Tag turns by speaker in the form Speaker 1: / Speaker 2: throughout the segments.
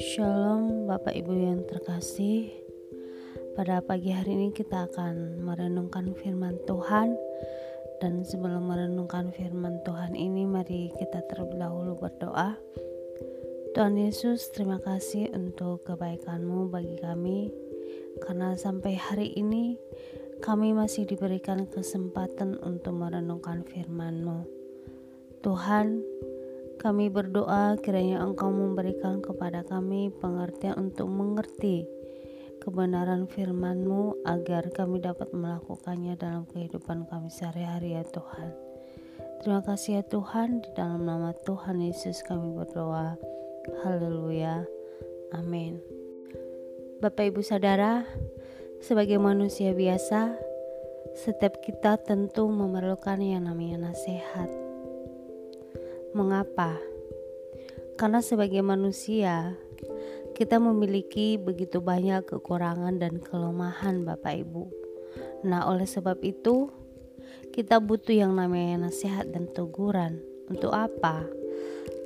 Speaker 1: Shalom Bapak Ibu yang terkasih. Pada pagi hari ini kita akan merenungkan firman Tuhan. Dan sebelum merenungkan firman Tuhan ini Mari kita terlebih dahulu berdoa. Tuhan Yesus terima kasih untuk kebaikanmu bagi kami. Karena sampai hari ini kami masih diberikan kesempatan untuk merenungkan firman-Mu. Tuhan, kami berdoa kiranya Engkau memberikan kepada kami pengertian untuk mengerti kebenaran firman-Mu agar kami dapat melakukannya dalam kehidupan kami sehari-hari ya Tuhan. Terima kasih ya Tuhan, di dalam nama Tuhan Yesus kami berdoa. Haleluya. Amin. Bapak Ibu Saudara, sebagai manusia biasa, setiap kita tentu memerlukan yang namanya nasihat. Mengapa? Karena sebagai manusia, kita memiliki begitu banyak kekurangan dan kelemahan, Bapak Ibu. Nah, oleh sebab itu, kita butuh yang namanya nasihat dan teguran. Untuk apa?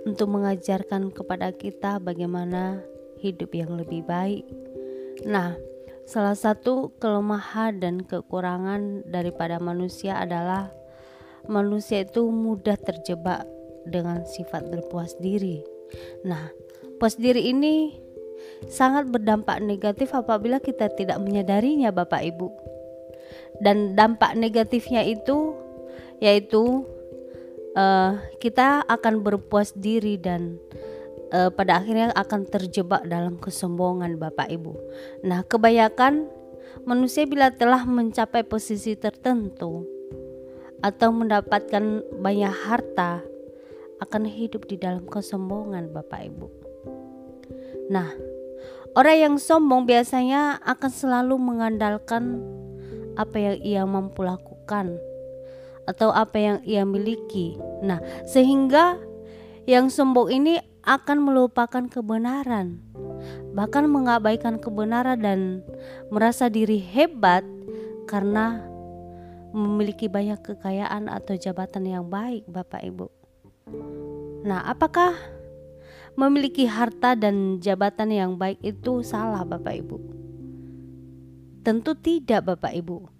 Speaker 1: Untuk mengajarkan kepada kita bagaimana hidup yang lebih baik. Nah, Salah satu kelemahan dan kekurangan daripada manusia adalah manusia itu mudah terjebak dengan sifat berpuas diri. Nah, puas diri ini sangat berdampak negatif apabila kita tidak menyadarinya, Bapak Ibu. Dan dampak negatifnya itu yaitu uh, kita akan berpuas diri dan uh, pada akhirnya akan terjebak dalam kesombongan Bapak Ibu. Nah, kebanyakan manusia bila telah mencapai posisi tertentu atau mendapatkan banyak harta akan hidup di dalam kesombongan Bapak Ibu. Nah, orang yang sombong biasanya akan selalu mengandalkan apa yang ia mampu lakukan atau apa yang ia miliki. Nah, sehingga yang sombong ini akan melupakan kebenaran, bahkan mengabaikan kebenaran dan merasa diri hebat karena memiliki banyak kekayaan atau jabatan yang baik, Bapak Ibu. Nah, apakah memiliki harta dan jabatan yang baik itu salah, Bapak Ibu? Tentu tidak, Bapak Ibu.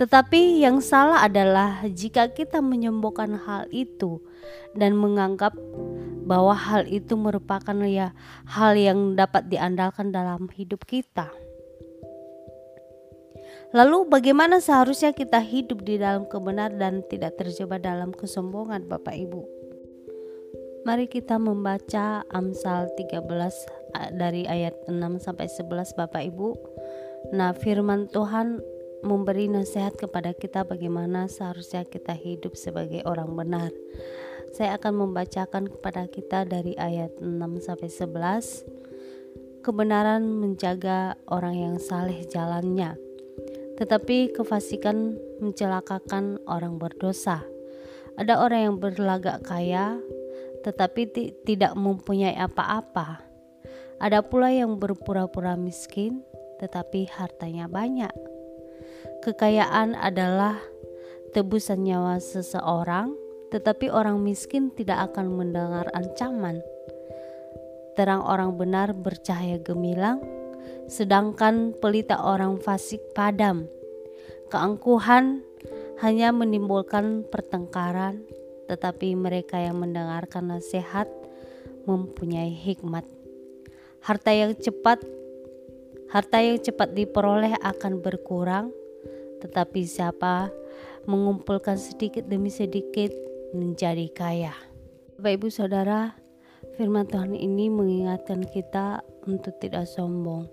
Speaker 1: Tetapi yang salah adalah jika kita menyombongkan hal itu dan menganggap bahwa hal itu merupakan ya hal yang dapat diandalkan dalam hidup kita. Lalu bagaimana seharusnya kita hidup di dalam kebenaran dan tidak terjebak dalam kesombongan Bapak Ibu? Mari kita membaca Amsal 13 dari ayat 6 sampai 11 Bapak Ibu. Nah, firman Tuhan memberi nasihat kepada kita bagaimana seharusnya kita hidup sebagai orang benar. Saya akan membacakan kepada kita dari ayat 6 sampai 11. Kebenaran menjaga orang yang saleh jalannya, tetapi kefasikan mencelakakan orang berdosa. Ada orang yang berlagak kaya, tetapi tidak mempunyai apa-apa. Ada pula yang berpura-pura miskin, tetapi hartanya banyak. Kekayaan adalah tebusan nyawa seseorang, tetapi orang miskin tidak akan mendengar ancaman. Terang orang benar bercahaya gemilang, sedangkan pelita orang fasik padam. Keangkuhan hanya menimbulkan pertengkaran, tetapi mereka yang mendengarkan nasihat mempunyai hikmat. Harta yang cepat harta yang cepat diperoleh akan berkurang, tetapi siapa mengumpulkan sedikit demi sedikit menjadi kaya. Bapak Ibu Saudara, firman Tuhan ini mengingatkan kita untuk tidak sombong,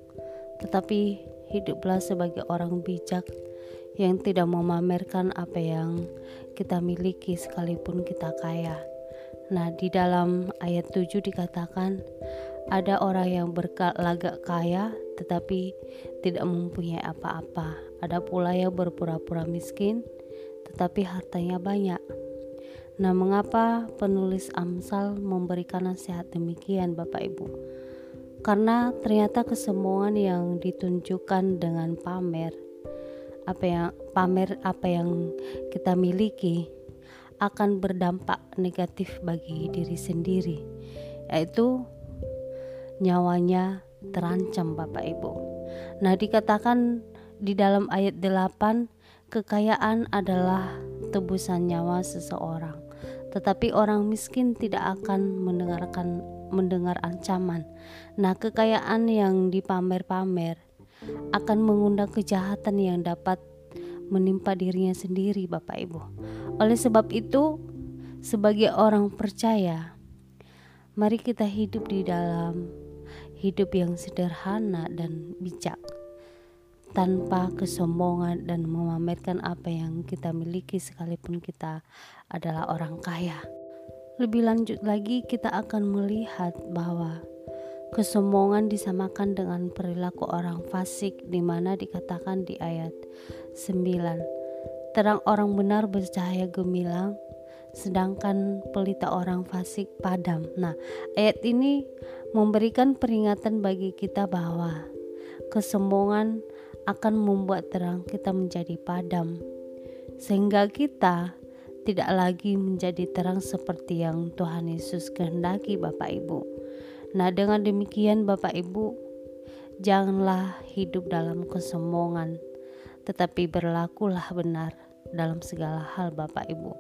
Speaker 1: tetapi hiduplah sebagai orang bijak yang tidak memamerkan apa yang kita miliki sekalipun kita kaya. Nah, di dalam ayat 7 dikatakan ada orang yang berlagak kaya tetapi tidak mempunyai apa-apa. Ada pula yang berpura-pura miskin tetapi hartanya banyak. Nah, mengapa penulis Amsal memberikan nasihat demikian, Bapak Ibu? Karena ternyata kesombongan yang ditunjukkan dengan pamer, apa yang pamer apa yang kita miliki akan berdampak negatif bagi diri sendiri, yaitu nyawanya terancam Bapak Ibu. Nah, dikatakan di dalam ayat 8, kekayaan adalah tebusan nyawa seseorang. Tetapi orang miskin tidak akan mendengarkan mendengar ancaman. Nah, kekayaan yang dipamer-pamer akan mengundang kejahatan yang dapat menimpa dirinya sendiri, Bapak Ibu. Oleh sebab itu, sebagai orang percaya, mari kita hidup di dalam hidup yang sederhana dan bijak, tanpa kesombongan dan memamerkan apa yang kita miliki, sekalipun kita adalah orang kaya. Lebih lanjut lagi, kita akan melihat bahwa Kesombongan disamakan dengan perilaku orang fasik di mana dikatakan di ayat 9. Terang orang benar bercahaya gemilang sedangkan pelita orang fasik padam. Nah, ayat ini memberikan peringatan bagi kita bahwa kesombongan akan membuat terang kita menjadi padam sehingga kita tidak lagi menjadi terang seperti yang Tuhan Yesus kehendaki Bapak Ibu. Nah, dengan demikian, Bapak Ibu, janganlah hidup dalam kesombongan, tetapi berlakulah benar dalam segala hal, Bapak Ibu.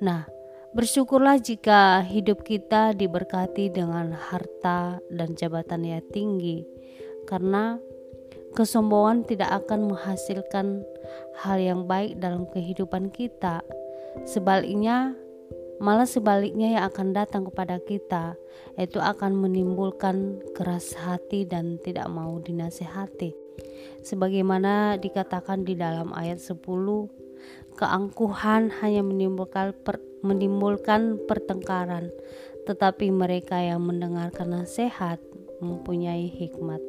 Speaker 1: Nah, bersyukurlah jika hidup kita diberkati dengan harta dan jabatan yang tinggi, karena kesombongan tidak akan menghasilkan hal yang baik dalam kehidupan kita. Sebaliknya, malah sebaliknya yang akan datang kepada kita itu akan menimbulkan keras hati dan tidak mau dinasehati. Sebagaimana dikatakan di dalam ayat 10 keangkuhan hanya menimbulkan per, menimbulkan pertengkaran tetapi mereka yang mendengarkan nasihat mempunyai hikmat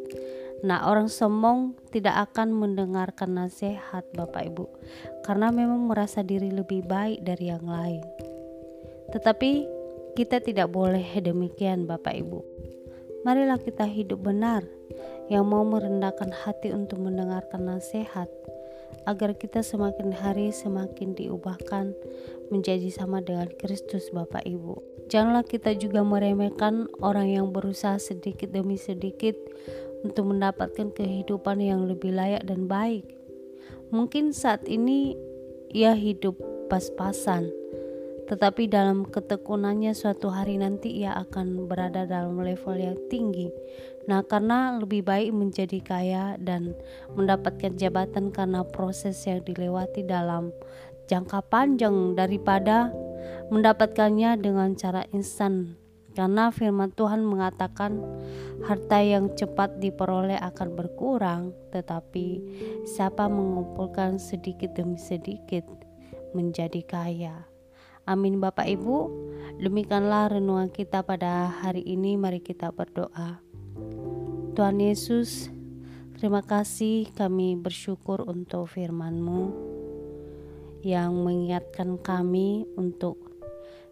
Speaker 1: Nah, orang sombong tidak akan mendengarkan nasihat Bapak Ibu karena memang merasa diri lebih baik dari yang lain. Tetapi kita tidak boleh demikian Bapak Ibu. Marilah kita hidup benar yang mau merendahkan hati untuk mendengarkan nasihat agar kita semakin hari semakin diubahkan menjadi sama dengan Kristus Bapak Ibu. Janganlah kita juga meremehkan orang yang berusaha sedikit demi sedikit untuk mendapatkan kehidupan yang lebih layak dan baik. Mungkin saat ini ia hidup pas-pasan, tetapi dalam ketekunannya suatu hari nanti ia akan berada dalam level yang tinggi. Nah, karena lebih baik menjadi kaya dan mendapatkan jabatan karena proses yang dilewati dalam jangka panjang daripada mendapatkannya dengan cara instan. Karena firman Tuhan mengatakan harta yang cepat diperoleh akan berkurang, tetapi siapa mengumpulkan sedikit demi sedikit menjadi kaya. Amin Bapak Ibu. Demikianlah renungan kita pada hari ini. Mari kita berdoa. Tuhan Yesus, terima kasih kami bersyukur untuk firman-Mu yang mengingatkan kami untuk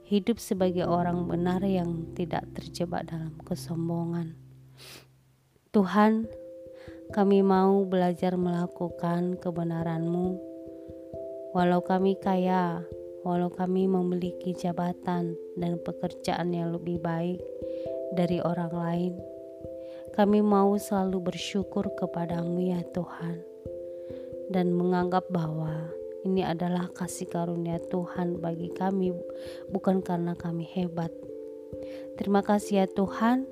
Speaker 1: hidup sebagai orang benar yang tidak terjebak dalam kesombongan. Tuhan, kami mau belajar melakukan kebenaran-Mu, walau kami kaya, walau kami memiliki jabatan dan pekerjaan yang lebih baik dari orang lain. Kami mau selalu bersyukur kepadamu ya Tuhan dan menganggap bahwa ini adalah kasih karunia Tuhan bagi kami bukan karena kami hebat. Terima kasih ya Tuhan.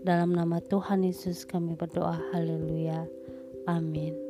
Speaker 1: Dalam nama Tuhan Yesus kami berdoa. Haleluya. Amin.